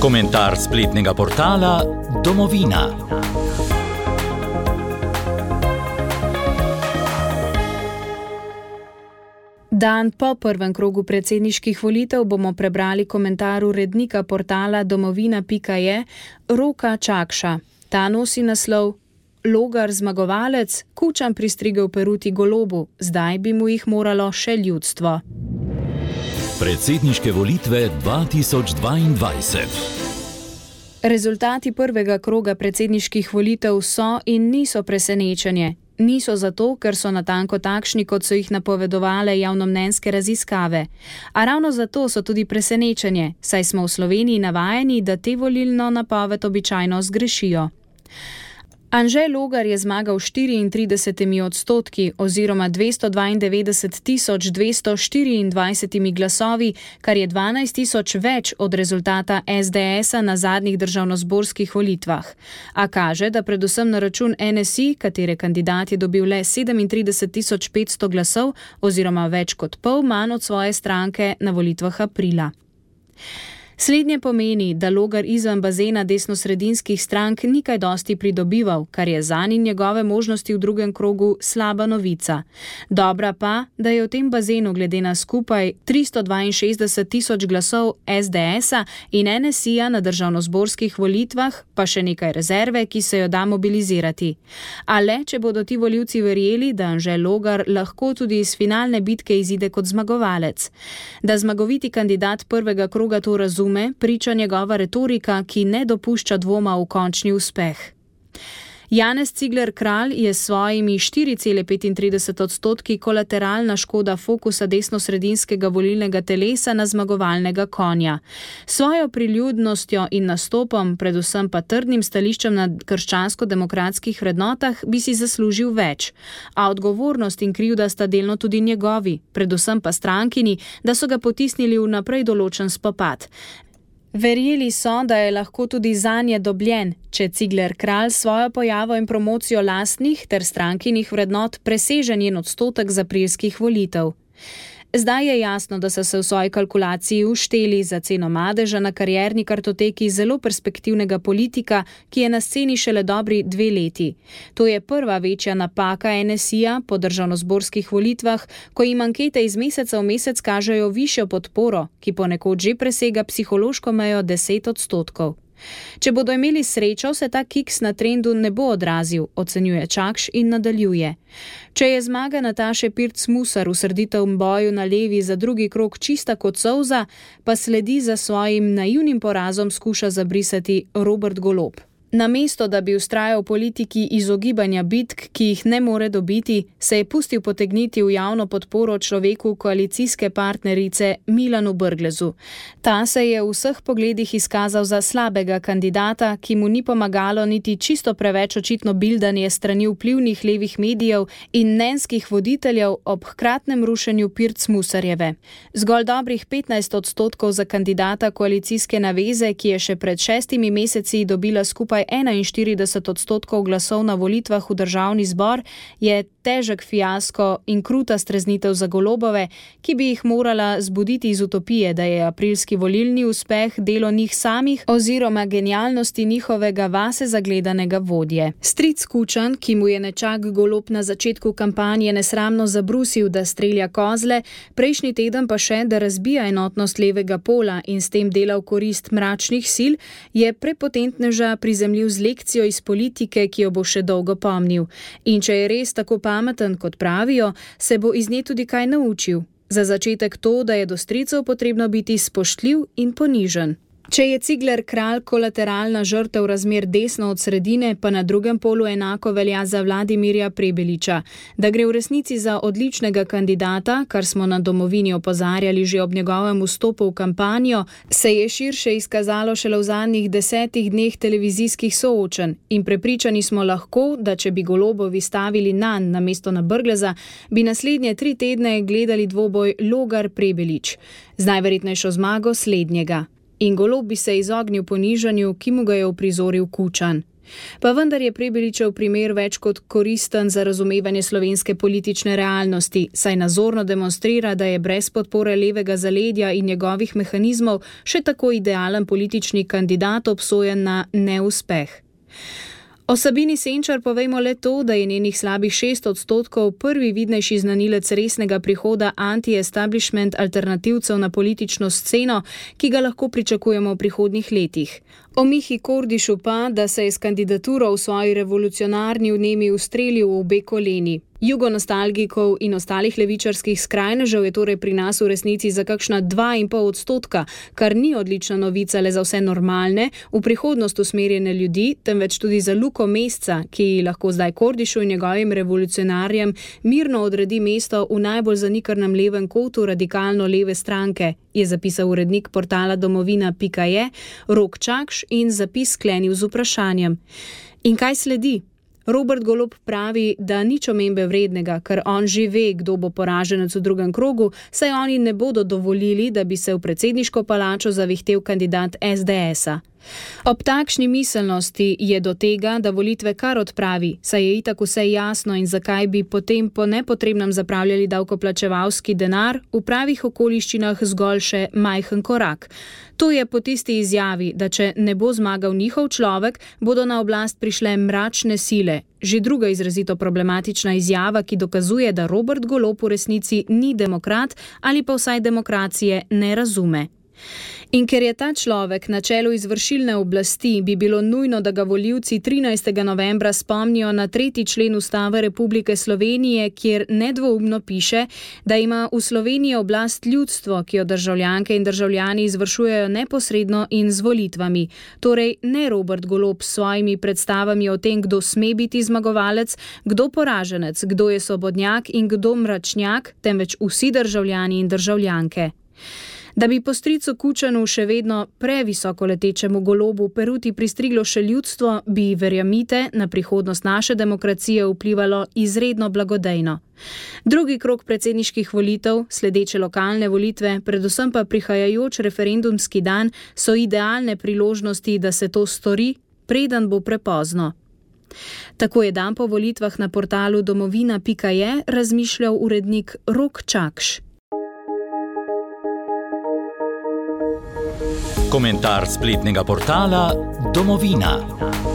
Komentar spletnega portala Domovina. Dan po prvem krogu predsedniških volitev bomo prebrali komentar urednika portala domovina.je Roka Čakša. Ta nosi naslov Logar zmagovalec, kučam pristrigel peruti golobu, zdaj bi mu jih moralo še ljudstvo. Predsedniške volitve 2022. Rezultati prvega kroga predsedniških volitev so in niso presenečenje. Niso zato, ker so natanko takšni, kot so jih napovedovale javnomnenjske raziskave. A ravno zato so tudi presenečenje, saj smo v Sloveniji navajeni, da te volilno napoved običajno zgrešijo. Anžel Logar je zmagal 34 odstotki oziroma 292 224 glasovi, kar je 12 tisoč več od rezultata SDS-a na zadnjih državnozborskih volitvah. A kaže, da predvsem na račun NSI, katere kandidat je dobil le 37 500 glasov oziroma več kot pol manj od svoje stranke na volitvah aprila. Slednje pomeni, da logar izven bazena desno-sredinskih strank ni kaj dosti pridobival, kar je za njih njegove možnosti v drugem krogu slaba novica. Dobra pa, da je v tem bazenu glede na skupaj 362 tisoč glasov SDS-a in NSI-a na državno-zborskih volitvah, pa še nekaj rezerve, ki se jo da mobilizirati. A le, če bodo ti voljivci verjeli, da Anže Logar lahko tudi iz finalne bitke izide kot zmagovalec. Da zmagoviti kandidat prvega kroga to razume, razume, priča njegova retorika, ki ne dopušča dvoma v končni uspeh. Janez Cigler Kralj je s svojimi 4,35 odstotki kolateralna škoda fokusa desno-sredinskega volilnega telesa na zmagovalnega konja. Svojo priljudnostjo in nastopom, predvsem pa trdnim stališčem na krščansko-demokratskih vrednotah, bi si zaslužil več. A odgovornost in krivda sta delno tudi njegovi, predvsem pa strankini, da so ga potisnili v naprej določen spopad. Verjeli so, da je lahko tudi za nje dobljen, če Cigler kralj svojo pojavo in promocijo lastnih ter strankinih vrednot preseže njen odstotek za prijskih volitev. Zdaj je jasno, da so se v svoji kalkulaciji ušteli za ceno madeža na karjerni kartoteki zelo perspektivnega politika, ki je na sceni šele dobri dve leti. To je prva večja napaka NSI-ja po državnozborskih volitvah, ko jim ankete iz meseca v mesec kažejo višjo podporo, ki ponekod že presega psihološko mejo 10 odstotkov. Če bodo imeli srečo, se ta kiks na trendu ne bo odrazil, ocenjuje Čakš in nadaljuje. Če je zmaga Nataše Pirc Musar v srditev boju na levi za drugi krok čista kot solza, pa sledi za svojim naivnim porazom skuša zabrisati Robert Golob. Namesto da bi ustrajal politiki izogibanja bitk, ki jih ne more dobiti, se je pustil potegniti v javno podporo človeku koalicijske partnerice Milanu Brglezu. Ta se je v vseh pogledih izkazal za slabega kandidata, ki mu ni pomagalo niti čisto preveč očitno bildanje strani vplivnih levih medijev in nenskih voditeljev ob hkratnem rušenju Pirc Musarjeve. Zgolj dobrih 15 odstotkov za kandidata koalicijske naveze, ki je še pred šestimi meseci dobila skupaj skoraj 41 odstotkov glasov na volitvah v državni zbor, je težek fiasko in kruta streznitev za golobove, ki bi jih morala zbuditi iz utopije, da je aprilski volilni uspeh delo njih samih oziroma genialnosti njihovega vase zagledanega vodje. Stric Kučan, ki mu je nečak golob na začetku kampanje nesramno zabrusil, da strelja kozle, prejšnji teden pa še, da razbija enotnost levega pola in s tem dela v korist mračnih sil, je prepotentneža prizemljil z lekcijo iz politike, ki jo bo še dolgo pomnil. In če je res tako pa pameten, kot pravijo, se bo iz nje tudi kaj naučil. Za začetek to, da je do stricev potrebno biti spoštljiv in ponižen. Če je Cigler kralj kolateralna žrtev razmer desno od sredine, pa na drugem polu enako velja za Vladimirja Prebeliča. Da gre v resnici za odličnega kandidata, kar smo na domovini opozarjali že ob njegovem vstopu v kampanjo, se je širše izkazalo šele v zadnjih desetih dneh televizijskih soočen in prepričani smo lahko, da če bi golobovi stavili na mesto na Brgleza, bi naslednje tri tedne gledali dvoboj Logar Prebelič. Z najverjetnejšo zmago slednjega in golo bi se izognil ponižanju, ki mu ga je uprizoril kučan. Pa vendar je Prebeličev primer več kot koristen za razumevanje slovenske politične realnosti, saj nazorno demonstrira, da je brez podpore levega zaledja in njegovih mehanizmov še tako idealen politični kandidat obsojen na neuspeh. O Sabini Senčar povejmo le to, da je njenih slabih šest odstotkov prvi vidnejši znanilec resnega prihoda anti-establishment alternativcev na politično sceno, ki ga lahko pričakujemo v prihodnjih letih. O Mihi Kordišu pa, da se je s kandidaturo v svoji revolucionarni vnemi ustrelil v obe koleni. Jugonostalgikov in ostalih levičarskih skrajnežev je torej pri nas v resnici za kakšna 2,5 odstotka, kar ni odlična novica le za vse normalne, v prihodnost usmerjene ljudi, temveč tudi za Luko Mesca, ki lahko zdaj Kordišu in njegovim revolucionarjem mirno odredi mesto v najbolj zanikrnem levem kotu radikalno leve stranke, je zapisal urednik portala domovina.je Rok Čakš in zapis sklenil z vprašanjem. In kaj sledi? Robert Golob pravi, da nič omembe vrednega, ker on že ve, kdo bo poraženec v drugem krogu, saj oni ne bodo dovolili, da bi se v predsedniško palačo zavihtel kandidat SDS-a. Ob takšni miselnosti je do tega, da volitve kar odpravi, saj je itak vse jasno in zakaj bi potem po nepotrebnem zapravljali davkoplačevalski denar, v pravih okoliščinah zgolj še majhen korak. To je po tisti izjavi, da če ne bo zmagal njihov človek, bodo na oblast prišle mračne sile. Že druga izrazito problematična izjava, ki dokazuje, da Robert Golop v resnici ni demokrat ali pa vsaj demokracije ne razume. In ker je ta človek na čelu izvršilne oblasti, bi bilo nujno, da ga voljivci 13. novembra spomnijo na tretji člen Ustave Republike Slovenije, kjer nedvoumno piše, da ima v Sloveniji oblast ljudstvo, ki jo državljanke in državljani izvršujejo neposredno in z volitvami. Torej ne Robert Golob s svojimi predstavami o tem, kdo sme biti zmagovalec, kdo poraženec, kdo je svobodnjak in kdo mračnjak, temveč vsi državljani in državljanke. Da bi po stricu Kučanu še vedno previsoko letečemu golobu peruti pristriglo še ljudstvo, bi, verjamite, na prihodnost naše demokracije vplivalo izredno blagodejno. Drugi krok predsedniških volitev, sledeče lokalne volitve, predvsem pa prihajajoč referendumski dan, so idealne priložnosti, da se to stori, preden bo prepozno. Tako je dan po volitvah na portalu domovina.je razmišljal urednik Rok Čakš. Komentar spletnega portala Domovina.